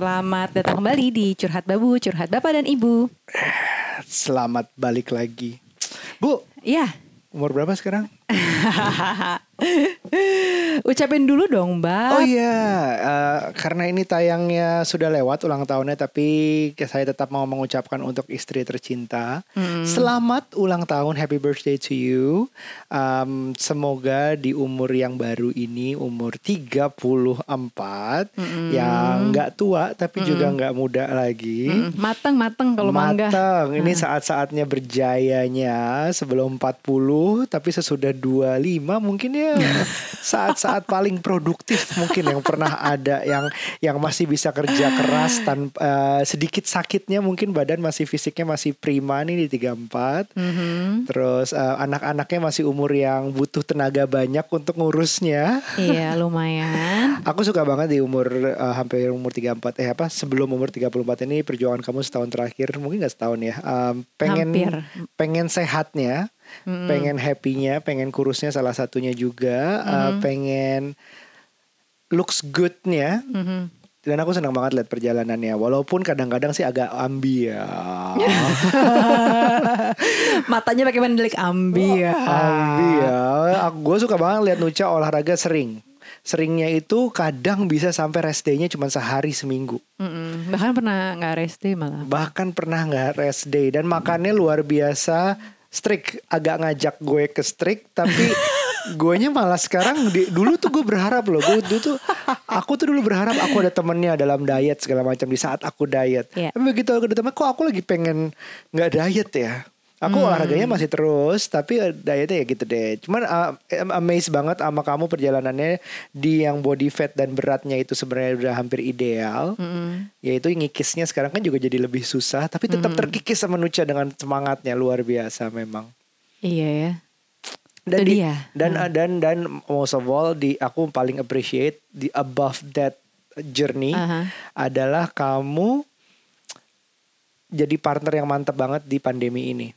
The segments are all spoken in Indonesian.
selamat datang kembali di Curhat Babu, Curhat Bapak dan Ibu. Selamat balik lagi. Bu, Iya. umur berapa sekarang? Ucapin dulu dong, Mbak. Oh iya, eh, karena ini tayangnya sudah lewat ulang tahunnya, tapi saya tetap mau mengucapkan untuk istri tercinta, selamat ulang tahun, happy birthday to you. Um, semoga di umur yang baru ini, umur 34, yang nggak tua tapi juga nggak muda lagi. Mm, Mateng-mateng kalau mangga. Mateng. Ini saat-saatnya berjayanya sebelum 40 tapi sesudah 25 mungkin ya saat-saat paling produktif mungkin yang pernah ada yang yang masih bisa kerja keras tanpa eh, sedikit sakitnya mungkin badan masih fisiknya masih prima nih di 34. Mhm. Terus eh, anak-anaknya masih umur yang butuh tenaga banyak untuk ngurusnya. Iya, lumayan. Aku suka banget di umur eh, hampir umur 34 eh apa sebelum umur 34 ini perjuangan kamu setahun terakhir mungkin gak setahun ya. Em, pengen Hampir. pengen sehatnya, pengen happynya, pengen kurusnya salah satunya juga, eh, pengen looks goodnya. Mhm. Dan aku senang banget lihat perjalanannya Walaupun kadang-kadang sih agak ambi ya Matanya pakai mendelik ambi ya. Ambi ya Gue suka banget lihat Nucha olahraga sering Seringnya itu kadang bisa sampai rest day-nya cuma sehari seminggu Mm-mm. Bahkan pernah nggak rest day malah. bahkan pernah nggak rest day dan makannya luar biasa strict agak ngajak gue ke strict tapi guanya malah sekarang di, dulu tuh gue berharap loh. Gue dulu tuh aku tuh dulu berharap aku ada temennya dalam diet segala macam di saat aku diet. Iya. tapi begitu aku ada temen kok aku lagi pengen nggak diet ya Aku olahraganya masih terus, tapi eh, dietnya ya gitu deh. Cuman uh, I'm amazed banget sama kamu perjalanannya di yang body fat dan beratnya itu sebenarnya udah hampir ideal Mm-mm. yaitu ngikisnya sekarang kan juga jadi lebih susah tapi tetap terkikis sama Nucha dengan semangatnya luar biasa memang Iya ya. dan Itu di- dia. dan dan dan most of all di aku paling appreciate di above that journey Aha. adalah kamu jadi partner yang mantap banget di pandemi ini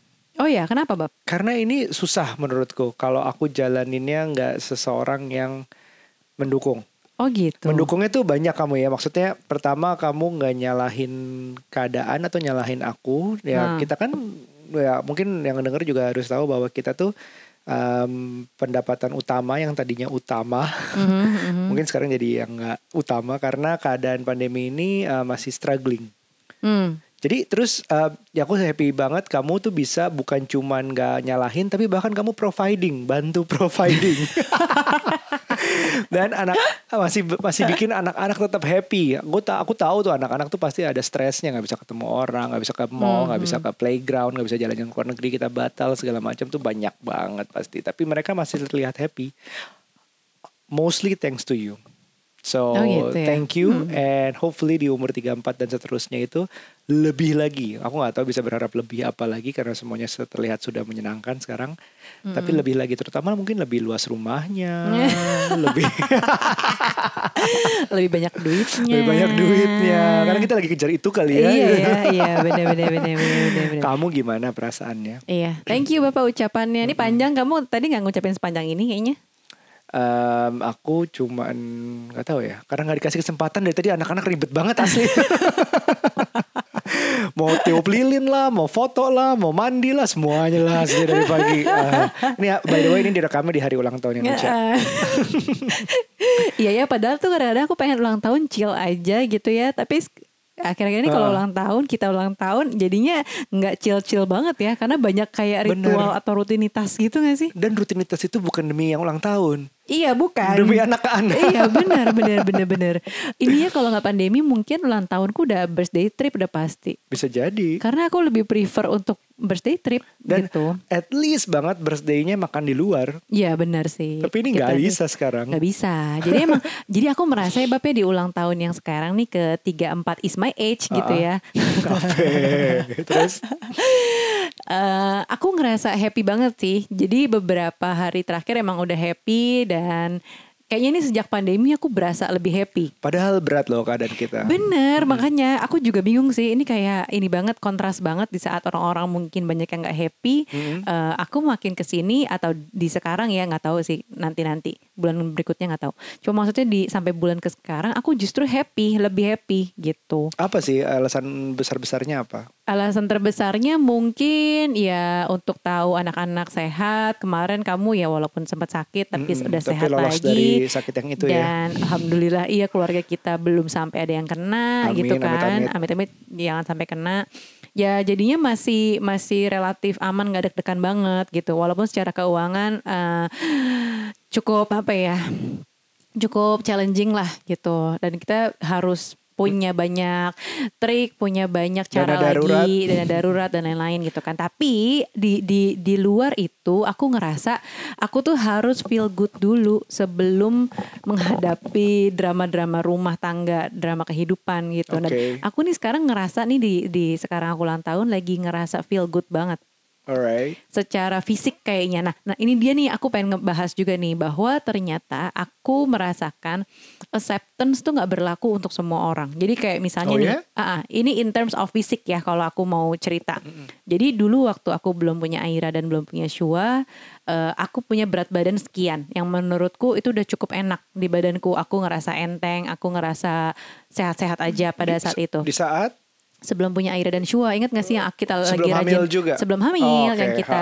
Oh ya, kenapa, Bab? karena ini susah menurutku kalau aku jalaninnya nggak seseorang yang mendukung Oh gitu. Mendukungnya tuh banyak kamu ya. Maksudnya pertama kamu nggak nyalahin keadaan atau nyalahin aku. Ya Hmm. kita kan ya mungkin yang denger juga harus tahu bahwa kita tuh em, pendapatan utama yang tadinya utama Mhm, mhm. mungkin sekarang jadi yang nggak utama karena keadaan pandemi ini eh, masih struggling. Hmm. Jadi terus eh, ya aku happy banget kamu tuh bisa bukan cuman nggak nyalahin tapi bahkan kamu providing, bantu providing. Dan anak masih masih bikin anak-anak tetap happy. Aku ta aku tahu tuh anak-anak tuh pasti ada stresnya nggak bisa ketemu orang, nggak bisa ke mall, nggak bisa ke playground, nggak bisa jalan-jalan ke luar negeri kita batal segala macam tuh banyak banget pasti. Tapi mereka masih terlihat happy. Mostly thanks to you. So Oh gitu ya. thank you and hopefully di umur 34 dan seterusnya itu lebih lagi. Aku nggak tahu bisa berharap lebih apa lagi karena semuanya terlihat sudah menyenangkan sekarang. Tapi lebih lagi terutama mungkin lebih luas rumahnya, lebih Lebih banyak duitnya. lebih banyak duitnya. Karena kita lagi kejar itu kali ya. Iya, iya, iya, benar benar benar benar. Kamu gimana perasaannya? Iya, thank you Bapak ucapannya. Ini panjang kamu tadi nggak ngucapin sepanjang ini kayaknya. Em, aku cuman nggak tahu ya, karena nggak dikasih kesempatan dari tadi anak-anak ribet banget asli. mau tiup lilin lah, mau foto lah, mau mandi lah, semuanya lah sejak dari pagi. Eh, ini by the way ini direkamnya di hari ulang tahunnya Nucha. Eh, Iya ya, padahal tuh kadang-kadang aku pengen ulang tahun chill aja gitu ya, tapi akhir-akhir ini kalau Ah. ulang tahun kita ulang tahun jadinya nggak chill-chill banget ya, karena banyak kayak Bener. ritual atau rutinitas gitu gak sih? Dan rutinitas itu bukan demi yang ulang tahun, Iya bukan. demi anak-anak. iya benar benar benar benar. Ini ya kalau nggak pandemi mungkin ulang tahunku udah birthday trip udah pasti. Bisa jadi. Karena aku lebih prefer untuk birthday trip Dan gitu. at least banget birthday-nya makan di luar. Iya benar sih. Tapi ini Gitu nggak aja. bisa sekarang. Nggak bisa. Jadi emang jadi aku merasa ya Bapak di ulang tahun yang sekarang nih ke 34 is my age gitu ya. Kafe. Terus Eh, aku ngerasa happy banget sih. Jadi beberapa hari terakhir emang udah happy dan kayaknya ini sejak pandemi aku berasa lebih happy. padahal berat loh keadaan kita. Bener, makanya aku juga bingung sih. Ini kayak ini banget kontras banget di saat orang-orang mungkin banyak yang nggak happy. Mm-mm. Eh, aku makin ke sini atau di sekarang ya nggak tahu sih nanti-nanti. bulan berikutnya nggak tahu. Cuma maksudnya di sampai bulan ke sekarang aku justru happy, lebih happy gitu. Apa sih alasan besar-besarnya apa? Alasan terbesarnya mungkin ya untuk tahu anak-anak sehat. Kemarin kamu ya walaupun sempat sakit tapi Mm-mm, udah tapi sehat lolos lagi. dari sakit yang itu ya. dan alhamdulillah iya keluarga kita belum sampai ada yang kena Amin, gitu kan. amit. Amit-amit jangan sampai kena. Ya jadinya masih masih relatif aman nggak deg-degan banget gitu. Walaupun secara keuangan eh, cukup apa ya? cukup challenging lah gitu dan kita harus punya banyak trik, punya banyak cara Dana darurat. lagi, dana darurat dan lain-lain gitu kan. Tapi di di di luar itu aku ngerasa aku tuh harus feel good dulu sebelum menghadapi drama-drama rumah tangga, drama kehidupan gitu. Dan Oke. aku nih sekarang ngerasa nih di di sekarang aku ulang tahun lagi ngerasa feel good banget Alright. secara fisik kayaknya. Nah, nah ini dia nih aku pengen ngebahas juga nih bahwa ternyata aku merasakan acceptance tuh nggak berlaku untuk semua orang. Jadi kayak misalnya Oh, nih, ya? ah, ah, ini in terms of fisik ya kalau aku mau cerita. Jadi dulu waktu aku belum punya Aira dan belum punya Shua, eh, aku punya berat badan sekian yang menurutku itu udah cukup enak di badanku. Aku ngerasa enteng, aku ngerasa sehat-sehat aja pada saat itu Di saat sebelum punya Aira dan Shua. Ingat gak sih yang kita Sebelum lagi hamil rajin? juga? sebelum hamil Oh, oke, yang kita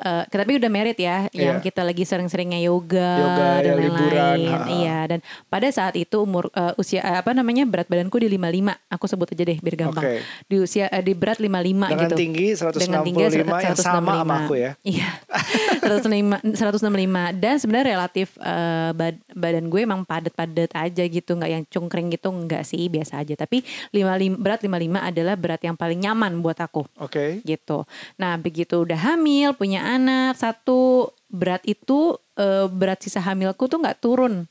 eh, tapi udah merit ya yang Iya. kita lagi sering-seringnya yoga, Yoga, dan ya, lain-lain iya dan pada saat itu umur eh, usia eh, apa namanya berat badanku di 55 aku sebut aja deh biar gampang Oke. di usia eh, di berat 55 dengan gitu tinggi 165 yang sama sama aku ya. Iya. 165 165 dan sebenarnya relatif eh, bad- badan gue emang padat-padat aja gitu, nggak yang cungkring gitu enggak sih, biasa aja. Tapi 55 berat 55 adalah berat yang paling nyaman buat aku Oke. gitu. Nah, begitu udah hamil, punya anak, satu berat itu eh, berat sisa hamilku tuh nggak turun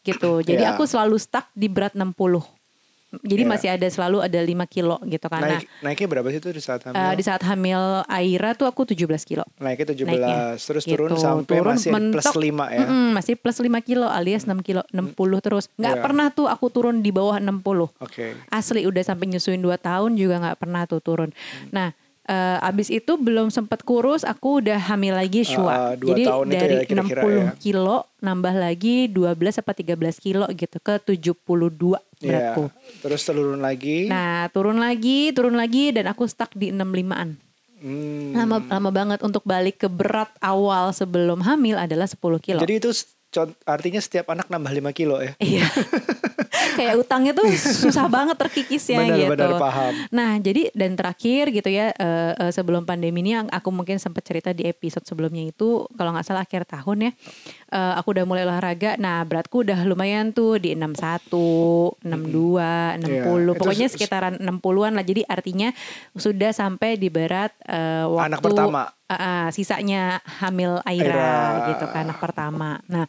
gitu. Jadi Ya. aku selalu stuck di berat 60. Jadi Ya. masih ada selalu ada 5 kilo gitu kan. Nah, Naik, naiknya berapa sih tuh di saat hamil? eh, di saat hamil Aira tuh aku 17 kilo. naiknya 17 naiknya. terus Gitu. turun sampai Turun masih plus mentok. 5 ya. Mm-mm, masih plus 5 kilo alias 6 kilo 60 terus nggak Iya. pernah tuh aku turun di bawah 60 Oke. asli udah sampai nyusuin 2 tahun juga nggak pernah tuh turun nah eh, abis itu belum sempet kurus aku udah hamil lagi Ah, Shua dua jadi tahun itu dari ya kira-kira 60 ya. kilo nambah lagi 12 apa 13 kilo gitu ke 72 Iya. beratku Terus turun lagi. nah turun lagi turun lagi dan aku stuck di 65an Hmm. lama lama banget untuk balik ke berat awal sebelum hamil adalah 10 kilo Jadi itu artinya setiap anak nambah 5 kilo ya. Iya. Kayak utangnya tuh susah banget terkikis ya Benar, gitu. benar, paham. Nah, jadi dan terakhir gitu ya eh, eh, sebelum pandemi ini yang aku mungkin sempat cerita di episode sebelumnya itu kalau nggak salah akhir tahun ya. eh, aku udah mulai olahraga. Nah, beratku udah lumayan tuh di 61, 62, 60. Iya, itu Pokoknya sekitaran 60-an lah. Jadi artinya sudah sampai di berat eh, waktu Anak pertama. Ah, sisanya hamil Aira, Aira. gitu kan anak pertama. Nah,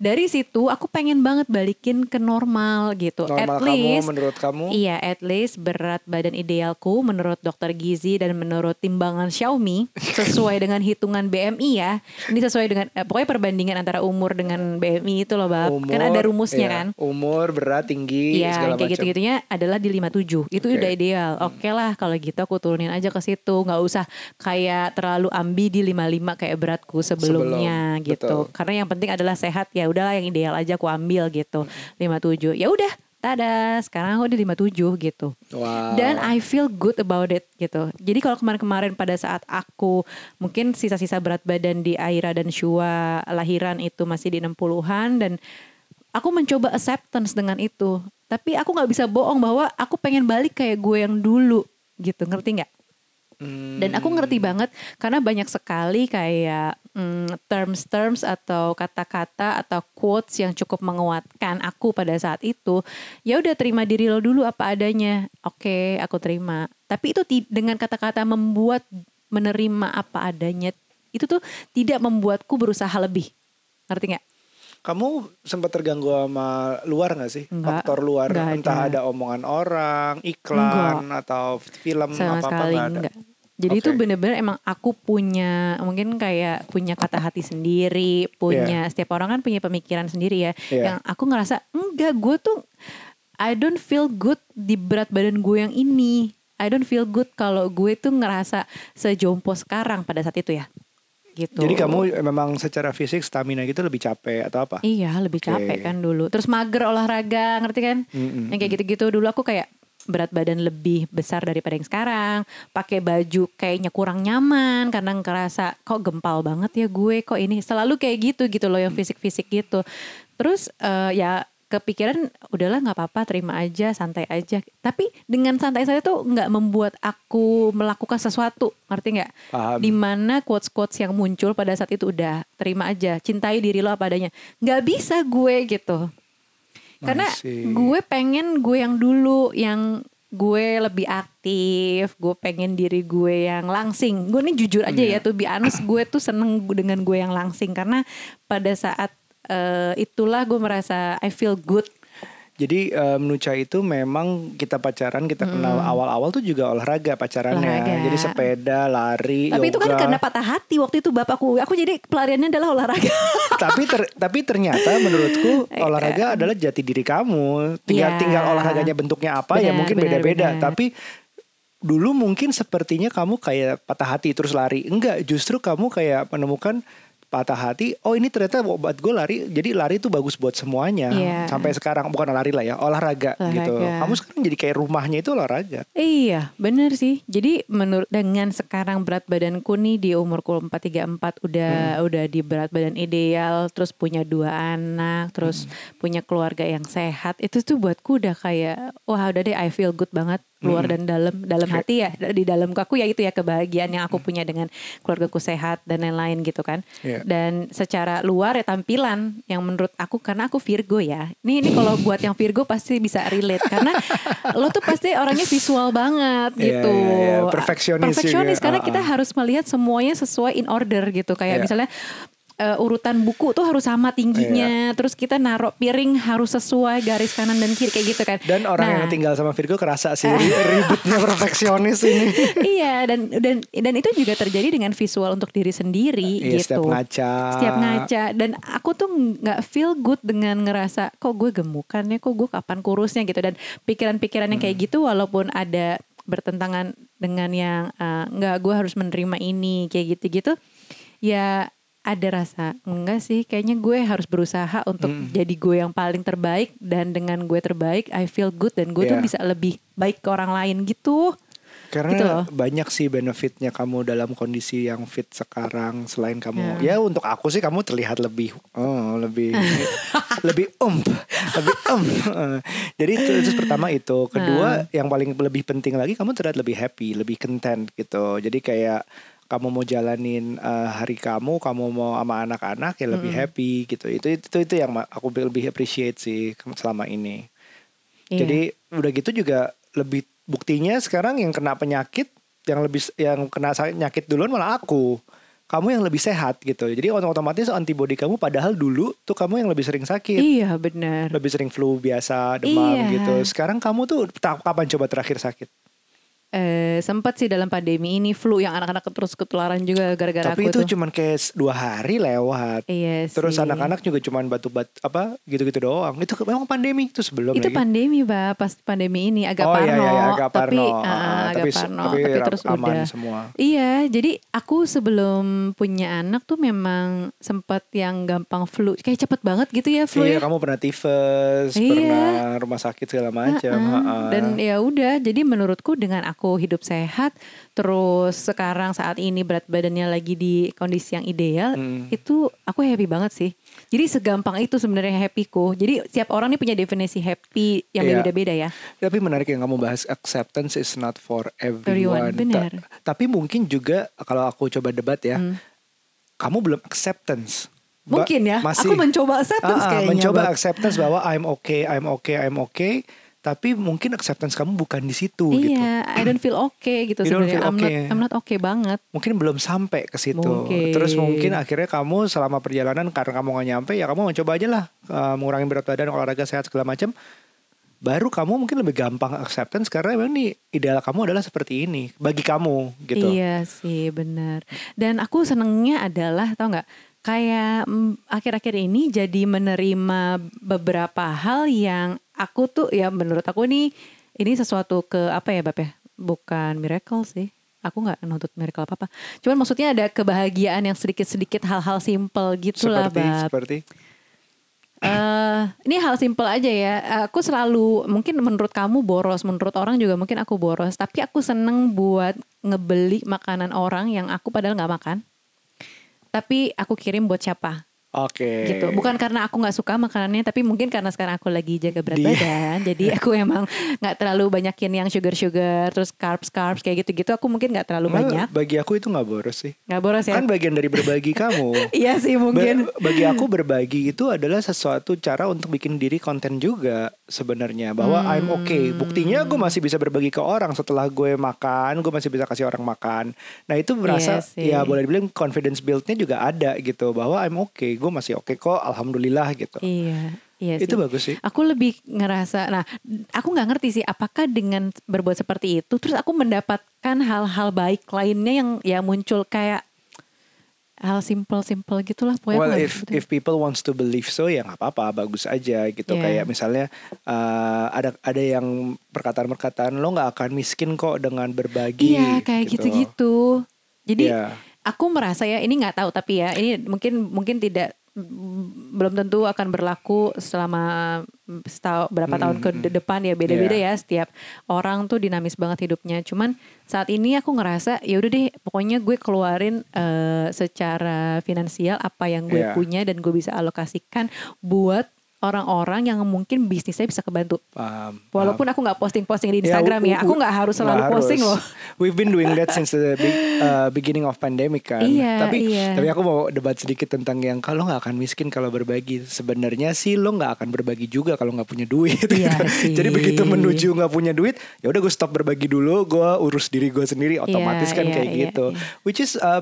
dari situ aku pengen banget balikin ke normal gitu. Normal at kamu least menurut kamu? Iya, at least berat badan idealku menurut dokter gizi dan menurut timbangan Xiaomi sesuai dengan hitungan BMI ya. Ini sesuai dengan eh, pokoknya perbandingan antara umur dengan BMI itu loh, Bab. kan ada rumusnya iya. kan. Umur, berat, tinggi, Iya, segala kayak gitu-gitunya adalah di 57. Itu Oke. udah ideal. Oke lah kalau gitu aku turunin aja ke situ. nggak usah kayak terlalu ambi di 55 kayak beratku sebelumnya Sebelum, gitu. betul. Karena yang penting adalah sehat ya udahlah yang ideal aja aku ambil gitu. 57. Ya udah, tada, sekarang aku di 57 gitu. Wow. Dan I feel good about it gitu. Jadi kalau kemarin-kemarin pada saat aku mungkin sisa-sisa berat badan di Aira dan Shua lahiran itu masih di 60-an dan aku mencoba acceptance dengan itu. Tapi aku nggak bisa bohong bahwa aku pengen balik kayak gue yang dulu gitu. Ngerti nggak? Hmm, Dan aku ngerti banget karena banyak sekali kayak mm, terms-terms atau kata-kata atau quotes yang cukup menguatkan aku pada saat itu. Ya udah terima diri lo dulu apa adanya. Oke, aku terima. Tapi itu dengan kata-kata membuat menerima apa adanya itu tuh tidak membuatku berusaha lebih. Ngerti nggak? Kamu sempat terganggu sama luar gak sih? Enggak, Faktor luar, enggak entah ada. ada omongan orang, iklan atau film sama apa apa sekali nggak ada. enggak. Jadi itu Oke. bener-bener emang aku punya mungkin kayak punya kata hati sendiri, punya setiap orang kan punya pemikiran sendiri ya. Iya. Yang aku ngerasa enggak, gue tuh I don't feel good di berat badan gue yang ini. I don't feel good kalau gue tuh ngerasa sejompo sekarang pada saat itu ya. gitu. Jadi kamu memang secara fisik stamina gitu lebih capek atau apa? Iya lebih capek kan dulu. Terus mager olahraga ngerti kan? Mm-mm. Yang kayak gitu-gitu dulu aku kayak berat badan lebih besar daripada yang sekarang. Pakai baju kayaknya kurang nyaman karena ngerasa kok gempal banget ya gue? Kok ini selalu kayak gitu gitu loh yang fisik-fisik gitu. Terus eh, ya kepikiran udahlah nggak apa-apa terima aja santai aja. Tapi dengan santai saja tuh nggak membuat aku melakukan sesuatu ngerti nggak? Di mana quotes quotes yang muncul pada saat itu udah terima aja cintai diri lo apa adanya. Nggak bisa gue gitu karena gue pengen gue yang dulu yang gue lebih aktif gue pengen diri gue yang langsing. Gue ini jujur aja Iya. ya tuh honest gue tuh seneng dengan gue yang langsing. Karena pada saat eh, itulah gue merasa I feel good Jadi eh, Nucha itu memang kita pacaran kita kenal awal-awal tuh juga olahraga pacarannya. Olahraga. Jadi sepeda, lari, tapi itu kan yoga. karena patah hati waktu itu bapakku aku jadi pelariannya adalah olahraga tapi ter- tapi ternyata menurutku olahraga adalah jati diri kamu. Tinggal Iya. tinggal olahraganya bentuknya apa ya Benar, mungkin benar, beda-beda. Tapi dulu mungkin sepertinya kamu kayak patah hati terus lari. Enggak, justru kamu kayak menemukan patah hati. Oh ini ternyata buat gue lari. Jadi lari itu bagus buat semuanya. Iya. Sampai sekarang bukan lari lah ya, olahraga, gitu. Olahraga. Kamu sekarang jadi kayak rumahnya itu olahraga. Iya, bener sih. Jadi menurut dengan sekarang berat badanku nih di umurku 434 udah udah di berat badan ideal, terus punya dua anak, terus punya keluarga yang sehat. Itu tuh buatku udah kayak wah udah deh I feel good banget luar dan dalam dalam hati ya di dalam aku ya itu ya kebahagiaan yang aku punya dengan keluargaku sehat dan lain-lain gitu kan Iya. dan secara luar ya tampilan yang menurut aku karena aku Virgo ya ini ini kalau buat yang Virgo pasti bisa relate karena lo tuh pasti orangnya visual banget Iya, gitu iya, iya. Perfeksionis perfeksionis juga. karena Ah, kita ah. harus melihat semuanya sesuai in order gitu kayak Iya. misalnya eh, urutan buku tuh harus sama Iya. tingginya terus kita naruh piring harus sesuai garis kanan dan kiri kayak gitu kan Dan orang Nah, yang tinggal sama Virgo kerasa sih ribetnya perfeksionis ini. iya dan dan dan itu juga terjadi dengan visual untuk diri sendiri Iya, gitu. setiap ngaca. Setiap ngaca dan aku tuh nggak feel good dengan ngerasa kok gue gemukan ya, kok gue kapan kurusnya gitu dan pikiran-pikiran yang kayak Hmm. gitu walaupun ada bertentangan dengan yang eh, nggak gue harus menerima ini kayak gitu-gitu ya ada rasa enggak sih kayaknya gue harus berusaha untuk Hmm. jadi gue yang paling terbaik dan dengan gue terbaik I feel good dan gue tuh Iya. bisa lebih baik ke orang lain gitu. Karena Gitu loh. banyak sih benefitnya kamu dalam kondisi yang fit sekarang selain kamu Ya. ya untuk aku sih kamu terlihat lebih oh lebih lebih ump lebih um jadi itu, itu pertama itu kedua yang paling lebih penting lagi kamu terlihat lebih happy lebih content gitu jadi kayak kamu mau jalanin uh, hari kamu kamu mau sama anak-anak ya lebih happy gitu itu itu itu yang ma- aku lebih appreciate sih selama ini Iya. jadi udah gitu juga lebih buktinya sekarang yang kena penyakit yang lebih yang kena sakit penyakit duluan malah aku. Kamu yang lebih sehat gitu. Jadi otomatis antibody kamu padahal dulu tuh kamu yang lebih sering sakit. Iya benar. Lebih sering flu biasa, demam Iya. gitu. Sekarang kamu tuh kapan coba terakhir sakit? Eh, sempat sih dalam pandemi ini flu yang anak-anak terus ketularan juga gara-gara Tapi aku itu tuh. cuman kayak dua hari lewat. Iya Terus anak-anak juga cuman batu-batu apa gitu-gitu doang. Itu memang pandemi itu sebelum itu lagi. pandemi bah pas pandemi ini agak Oh, iya, parno iya, iya, agak tapi parno. ah, Ah, agak tapi- parno tapi tapi, terus aman udah semua. iya jadi aku sebelum punya anak tuh memang sempat yang gampang flu kayak cepet banget gitu ya flu Iya, ya kamu pernah tifus, Iya. pernah rumah sakit segala macam. Heeh. ha-ha. Dan ya udah, jadi menurutku dengan aku hidup sehat, terus sekarang saat ini berat badannya lagi di kondisi yang ideal, Hmm. itu aku happy banget sih. Jadi segampang itu sebenarnya happyku. Jadi setiap orang nih punya definisi happy yang Iya. beda-beda ya. Tapi menarik yang kamu bahas acceptance is not for everyone. Everyone, benar. Ta- tapi mungkin juga kalau aku coba debat ya, kamu belum acceptance. Hmm. Mungkin ya, masih aku mencoba acceptance ah, kayaknya. mencoba Bab. acceptance bahwa I'm okay, I'm okay, I'm okay. Tapi mungkin acceptance kamu bukan di situ gitu. Iya, I don't feel okay gitu sebenarnya. feel I'm not okay. I'm not okay banget. Mungkin belum sampai ke situ. Terus mungkin akhirnya kamu selama perjalanan karena kamu gak nyampe ya kamu mencoba aja lah uh, mengurangi berat badan, olahraga sehat segala macam. Baru kamu mungkin lebih gampang acceptance karena memang nih ideal kamu adalah seperti ini bagi kamu gitu. Iya sih benar. Dan aku senengnya adalah tau nggak kayak mm, akhir-akhir ini jadi menerima beberapa hal yang aku tuh ya menurut aku nih ini sesuatu ke apa ya Bab ya? Bukan miracle sih. aku nggak nuntut miracle apa apa cuman maksudnya ada kebahagiaan yang sedikit sedikit hal-hal simple gitu lah seperti bab seperti Eh, ini hal simple aja ya. Aku selalu mungkin menurut kamu boros, menurut orang juga mungkin aku boros. Tapi aku seneng buat ngebeli makanan orang yang aku padahal nggak makan. Tapi aku kirim buat siapa? Oke. gitu bukan karena aku nggak suka makanannya tapi mungkin karena sekarang aku lagi jaga berat Di- badan jadi aku emang nggak terlalu banyakin yang sugar sugar terus carbs carbs kayak gitu gitu aku mungkin nggak terlalu Nah, banyak Bagi aku itu nggak boros sih. nggak boros ya Kan bagian dari berbagi kamu. iya sih mungkin Ba- bagi aku berbagi itu adalah sesuatu cara untuk bikin diri konten juga sebenarnya bahwa Hmm. I'm okay. Buktinya gue masih bisa berbagi ke orang setelah gue makan, gue masih bisa kasih orang makan. Nah itu Iya berasa sih. ya boleh dibilang confidence build-nya juga ada gitu bahwa I'm okay, gue masih oke kok, alhamdulillah gitu. iya iya Itu bagus sih. Aku lebih ngerasa, nah aku nggak ngerti sih apakah dengan berbuat seperti itu, terus aku mendapatkan hal-hal baik lainnya yang ya muncul kayak hal simple-simple gitulah. Pokoknya well, if if people wants to believe so ya nggak apa-apa, bagus aja gitu. Yeah. Kayak misalnya uh, ada ada yang perkataan-perkataan lo nggak akan miskin kok dengan berbagi. Iya kayak gitu-gitu. Jadi Iya. Aku merasa ya ini nggak tahu tapi ya ini mungkin mungkin tidak mm, belum tentu akan berlaku selama mm, setahun berapa tahun ke de- depan ya beda-beda Iya. ya setiap orang tuh dinamis banget hidupnya cuman saat ini aku ngerasa ya udah deh pokoknya gue keluarin eh, secara finansial apa yang gue Iya. punya dan gue bisa alokasikan buat orang-orang yang mungkin bisnisnya bisa kebantu Paham, walaupun aku nggak posting-posting di Ya, Instagram ya, u- aku nggak harus selalu nggak posting harus. loh We've been doing that since the big- uh, beginning of pandemic kan. Iya, tapi iya. tapi aku mau debat sedikit tentang yang kalau nggak akan miskin kalau berbagi. Sebenarnya sih lo nggak akan berbagi juga kalau nggak punya duit. Iya gitu. sih. Jadi begitu menuju nggak punya duit, ya udah gue stop berbagi dulu. Gue urus diri gue sendiri. Otomatis kan iya, kayak iya, gitu. iya. Which is uh,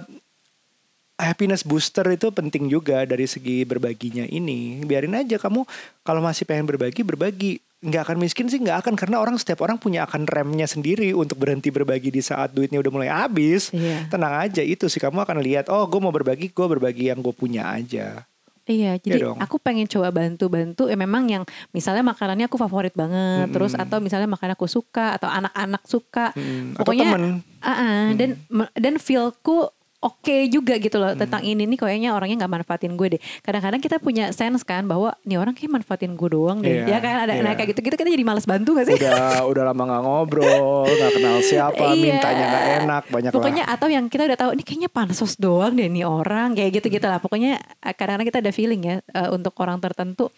happiness booster itu penting juga dari segi berbaginya ini. Biarin aja kamu kalau masih pengen berbagi berbagi. Nggak akan miskin sih nggak akan karena orang setiap orang punya akan remnya sendiri untuk berhenti berbagi di saat duitnya udah mulai habis. Iya. Tenang aja itu sih kamu akan lihat oh gue mau berbagi gue berbagi yang gue punya aja. Iya, jadi dong. aku pengen coba bantu-bantu. Ya memang yang misalnya makanannya aku favorit banget, terus atau misalnya makanan aku suka atau anak-anak suka. Mm, atau Pokoknya, temen. ah, ah, dan dan feelku oke juga gitu loh Hmm. tentang ini nih kayaknya orangnya nggak manfaatin gue deh. Kadang-kadang kita punya sense kan bahwa nih orang kayak manfaatin gue doang deh. ya Iya, kan ada nah iya. kayak gitu gitu kita jadi malas bantu gak sih? Udah udah lama nggak ngobrol, nggak kenal siapa, Iya. mintanya nggak enak, banyak Pokoknya lah. atau yang kita udah tahu ini kayaknya pansos doang deh nih orang kayak gitu gitu lah. Pokoknya eh, kadang-kadang kita ada feeling ya eh, untuk orang tertentu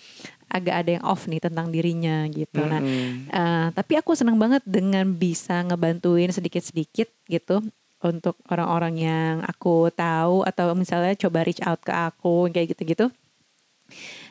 agak ada yang off nih tentang dirinya gitu. Nah, Mm-mm. eh, tapi aku seneng banget dengan bisa ngebantuin sedikit-sedikit gitu untuk orang-orang yang aku tahu atau misalnya coba reach out ke aku kayak gitu-gitu.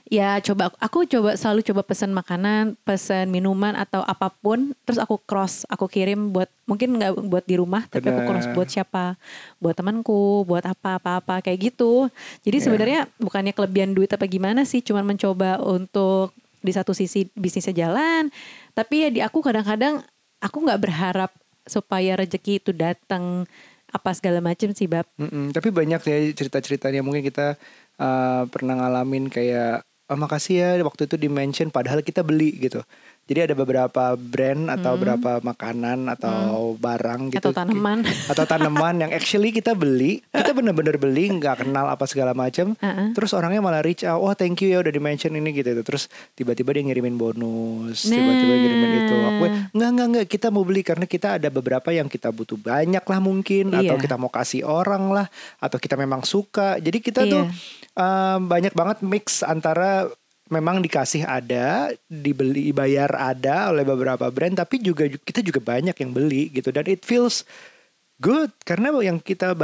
Ya coba aku coba selalu coba pesan makanan, pesan minuman atau apa pun, terus aku cross, aku kirim buat mungkin nggak buat di rumah, tapi aku cross buat siapa, buat temanku, buat apa apa apa kayak gitu. Jadi Iya. sebenarnya bukannya kelebihan duit apa gimana sih, cuman mencoba untuk di satu sisi bisnisnya jalan, tapi ya di aku kadang-kadang aku nggak berharap supaya rezeki itu datang apa segala macam sih bab. Mm-mm, tapi banyak ya cerita-ceritanya mungkin kita uh, pernah ngalamin kayak oh, makasih ya waktu itu di mention padahal kita beli gitu. Jadi ada beberapa brand atau beberapa makanan atau barang Hmm. gitu Atau tanaman. atau tanaman yang actually kita beli, kita bener-bener beli nggak kenal apa segala macam. Uh-uh. Terus orangnya malah reach out, oh thank you ya udah di mention ini gitu. Terus tiba-tiba dia ngirimin bonus, tiba-tiba Nah. ngirimin itu. Aku nggak nggak nggak kita mau beli karena kita ada beberapa yang kita butuh banyak lah mungkin atau Iya. kita mau kasih orang lah atau kita memang suka. Jadi kita tuh Iya. um, banyak banget mix antara memang dikasih ada, dibeli bayar ada oleh beberapa brand tapi juga kita juga banyak yang beli gitu dan it feels good karena yang kita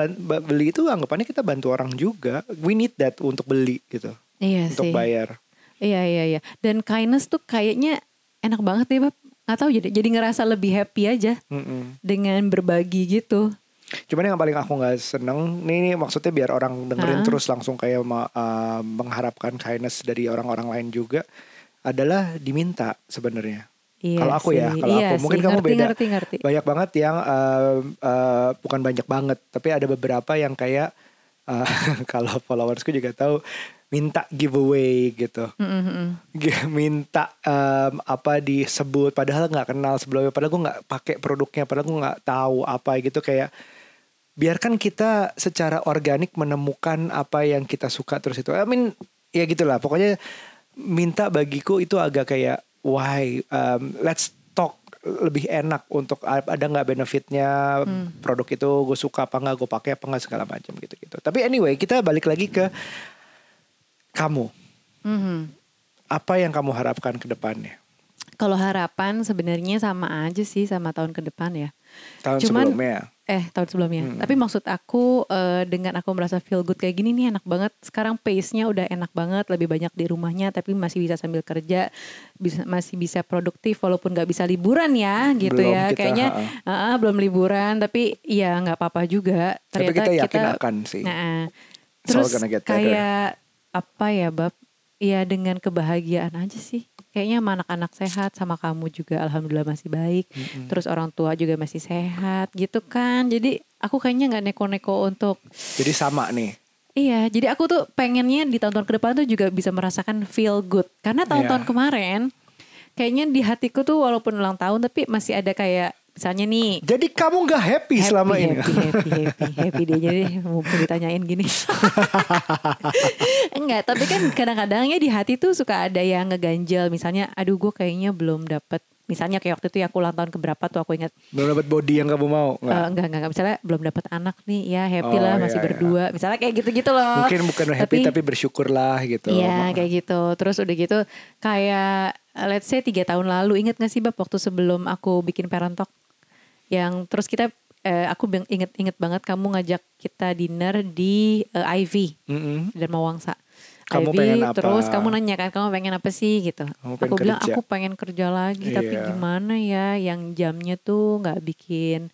beli itu anggapannya kita bantu orang juga. We need that untuk beli gitu. Iya untuk sih. bayar. Iya iya iya. Dan kindness tuh kayaknya enak banget nih bab. Nggak tahu jadi jadi ngerasa lebih happy aja Mm-mm. dengan berbagi gitu. Cuman yang paling aku nggak seneng, nih, nih maksudnya biar orang dengerin Hah? terus langsung kayak uh, mengharapkan kindness dari orang-orang lain juga adalah diminta sebenarnya. Iya Kalau aku ya, sih. kalau Iya aku mungkin sih. kamu ngerti, beda. Ngerti ngerti. Banyak banget yang uh, uh, bukan banyak banget, tapi ada beberapa yang kayak uh, kalau followersku juga tahu minta giveaway gitu. Mm, mm, mm. G- minta um, apa disebut padahal nggak kenal sebelumnya padahal gue nggak pakai produknya padahal gue nggak tahu apa gitu kayak biarkan kita secara organik menemukan apa yang kita suka terus itu. I mean ya gitulah. Pokoknya minta bagiku itu agak kayak why um, let's talk lebih enak untuk ada nggak benefitnya hmm. produk itu gue suka apa nggak gue pakai apa nggak segala macam gitu gitu. Tapi anyway kita balik lagi ke kamu. Hmm. Apa yang kamu harapkan ke depannya? Kalau harapan sebenarnya sama aja sih sama tahun ke depan ya. Tahun Cuman, sebelumnya. Eh tahun sebelumnya. Hmm. Tapi maksud aku uh, dengan aku merasa feel good kayak gini nih enak banget. Sekarang pace-nya udah enak banget, lebih banyak di rumahnya tapi masih bisa sambil kerja, bisa masih bisa produktif walaupun nggak bisa liburan ya gitu belum ya. Kita, Kayaknya uh, uh, belum liburan tapi ya nggak apa-apa juga. Ternyata tapi kita yakin kita, akan sih. Nah, terus kayak apa ya bab? Ya dengan kebahagiaan aja sih kayaknya sama anak-anak sehat sama kamu juga alhamdulillah masih baik mm-hmm. terus orang tua juga masih sehat gitu kan jadi aku kayaknya nggak neko-neko untuk jadi sama nih Iya, jadi aku tuh pengennya di tahun-tahun ke depan tuh juga bisa merasakan feel good. Karena tahun-tahun yeah. kemarin, kayaknya di hatiku tuh walaupun ulang tahun tapi masih ada kayak Misalnya nih. Jadi kamu gak happy, happy selama happy, ini? Happy, happy, happy, happy dia jadi mumpung ditanyain gini. Enggak, tapi kan kadang-kadang ya di hati tuh suka ada yang ngeganjel. Misalnya, aduh gue kayaknya belum dapet Misalnya kayak waktu itu ya aku ulang tahun keberapa tuh aku ingat. Belum dapat body yang kamu mau? Enggak, uh, enggak, enggak, Misalnya belum dapat anak nih, ya happy oh, lah masih iya, berdua. Iya. Misalnya kayak gitu-gitu loh. Mungkin bukan happy tapi, tapi bersyukur lah gitu. Iya kayak gitu. Terus udah gitu kayak let's say tiga tahun lalu inget gak sih Bab waktu sebelum aku bikin parent talk? Yang terus kita uh, aku inget-inget banget kamu ngajak kita dinner di uh, Ivy mm-hmm. dan Mawangsa. Kamu Ivy, pengen apa? Terus kamu nanya kan kamu pengen apa sih gitu. Kamu aku bilang aku pengen kerja lagi iya. tapi gimana ya yang jamnya tuh nggak bikin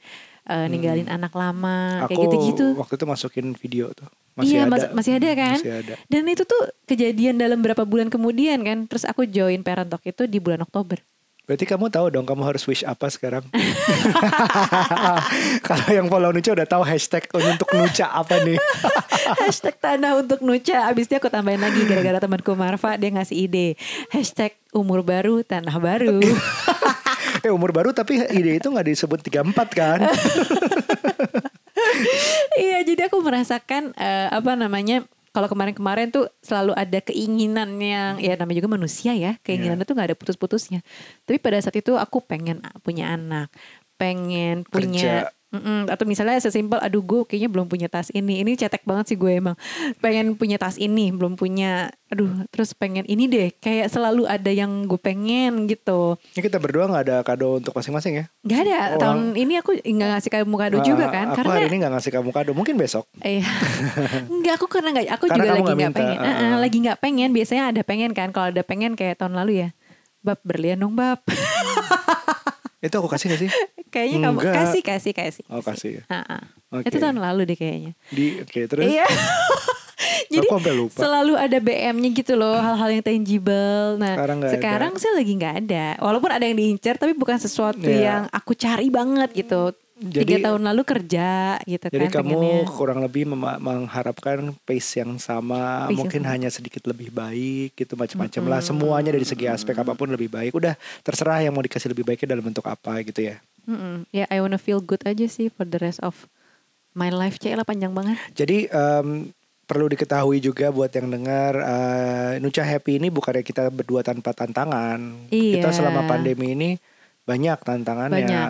uh, ninggalin hmm. anak lama aku kayak gitu-gitu. Waktu itu masukin video tuh. Masih iya, ada. masih ada kan? Masih ada. Dan itu tuh kejadian dalam berapa bulan kemudian kan. Terus aku join Parent Talk itu di bulan Oktober. Berarti kamu tahu dong kamu harus wish apa sekarang? Kalau yang follow Nuca udah tahu hashtag untuk Nuca apa nih? hashtag tanah untuk Nuca. Abis itu aku tambahin lagi gara-gara temanku Marfa dia ngasih ide. Hashtag umur baru tanah baru. eh umur baru tapi ide itu nggak disebut 34 kan? iya jadi aku merasakan uh, apa namanya kalau kemarin-kemarin tuh selalu ada keinginan yang ya namanya juga manusia ya keinginannya yeah. tuh nggak ada putus-putusnya tapi pada saat itu aku pengen punya anak pengen punya Mm-mm. Atau misalnya sesimpel, aduh gue kayaknya belum punya tas ini. Ini cetek banget sih gue emang. Pengen punya tas ini, belum punya. Aduh, terus pengen ini deh. Kayak selalu ada yang gue pengen gitu. Ini kita berdua gak ada kado untuk masing-masing ya? Gak ada. Oh, Tahun ini aku gak ngasih kamu kado uh, juga kan? Aku karena hari ini gak ngasih kamu kado. Mungkin besok. Iya. Enggak, aku karena gak. Aku karena juga lagi gak, gak pengen. Uh, uh. Lagi gak pengen. Biasanya ada pengen kan. Kalau ada pengen kayak tahun lalu ya. Bab berlian dong bab. Itu aku kasih gak sih? Kayaknya kamu kasih kasih kasih. Oh kasih. Ha -ha. Okay. Itu tahun lalu deh kayaknya. Di oke okay, terus. Iya. Jadi lupa. selalu ada BM-nya gitu loh, hal-hal yang tangible. Nah, sekarang, sekarang sih lagi nggak ada. Walaupun ada yang diincar, tapi bukan sesuatu yeah. yang aku cari banget gitu jadi, tiga tahun lalu kerja gitu jadi kan. Jadi kamu pengennya. kurang lebih mengharapkan pace yang sama, pace mungkin yang hanya sedikit lebih baik gitu macam-macam -hmm. lah. Semuanya dari segi aspek apa pun lebih baik. Udah terserah yang mau dikasih lebih baiknya dalam bentuk apa gitu ya. -hmm. Ya, yeah, I wanna feel good aja sih for the rest of my life. Cek lah panjang banget. Jadi um, perlu diketahui juga buat yang dengar uh, Nucha Happy ini bukannya kita berdua tanpa tantangan. Iya. Kita selama pandemi ini banyak tantangannya. Banyak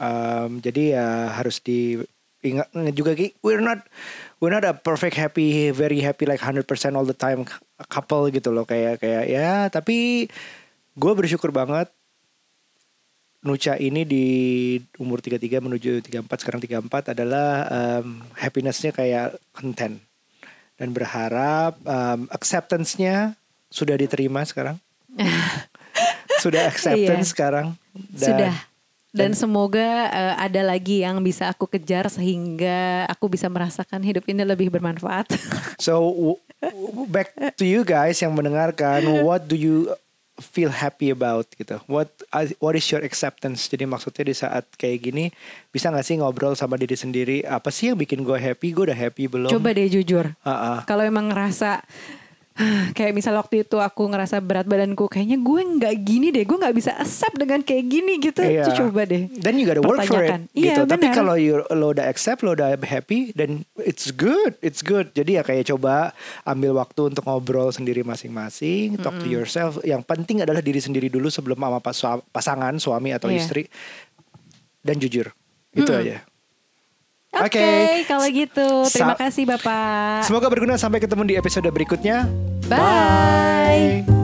um, jadi ya harus diingat juga Ki, we're not we're not a perfect happy very happy like 100% all the time couple gitu loh kayak kayak ya tapi gue bersyukur banget Nucha ini di umur 33 menuju 34 sekarang 34 adalah um, happinessnya kayak content dan berharap um, acceptance-nya sudah diterima sekarang sudah acceptance iya. sekarang dan sudah dan semoga uh, ada lagi yang bisa aku kejar sehingga aku bisa merasakan hidup ini lebih bermanfaat. so back to you guys yang mendengarkan, what do you feel happy about gitu? What what is your acceptance? Jadi maksudnya di saat kayak gini bisa gak sih ngobrol sama diri sendiri? Apa sih yang bikin gue happy? Gue udah happy belum? Coba deh jujur. Uh -uh. Kalau emang ngerasa kayak misal waktu itu aku ngerasa berat badanku kayaknya gue nggak gini deh gue nggak bisa accept dengan kayak gini gitu Iya. Tuh coba deh Then you gotta work for it Pertanyakan. Iya, gitu. Tapi benar. kalau you, lo udah accept, lo udah happy, then it's good, it's good. Jadi ya kayak coba ambil waktu untuk ngobrol sendiri masing-masing, talk to yourself. Yang penting adalah diri sendiri dulu sebelum sama pas- pasangan, suami atau Iya. istri. Dan jujur, itu aja. Oke Oke. kalau gitu terima Sa- kasih bapak Semoga berguna sampai ketemu di episode berikutnya. Bye.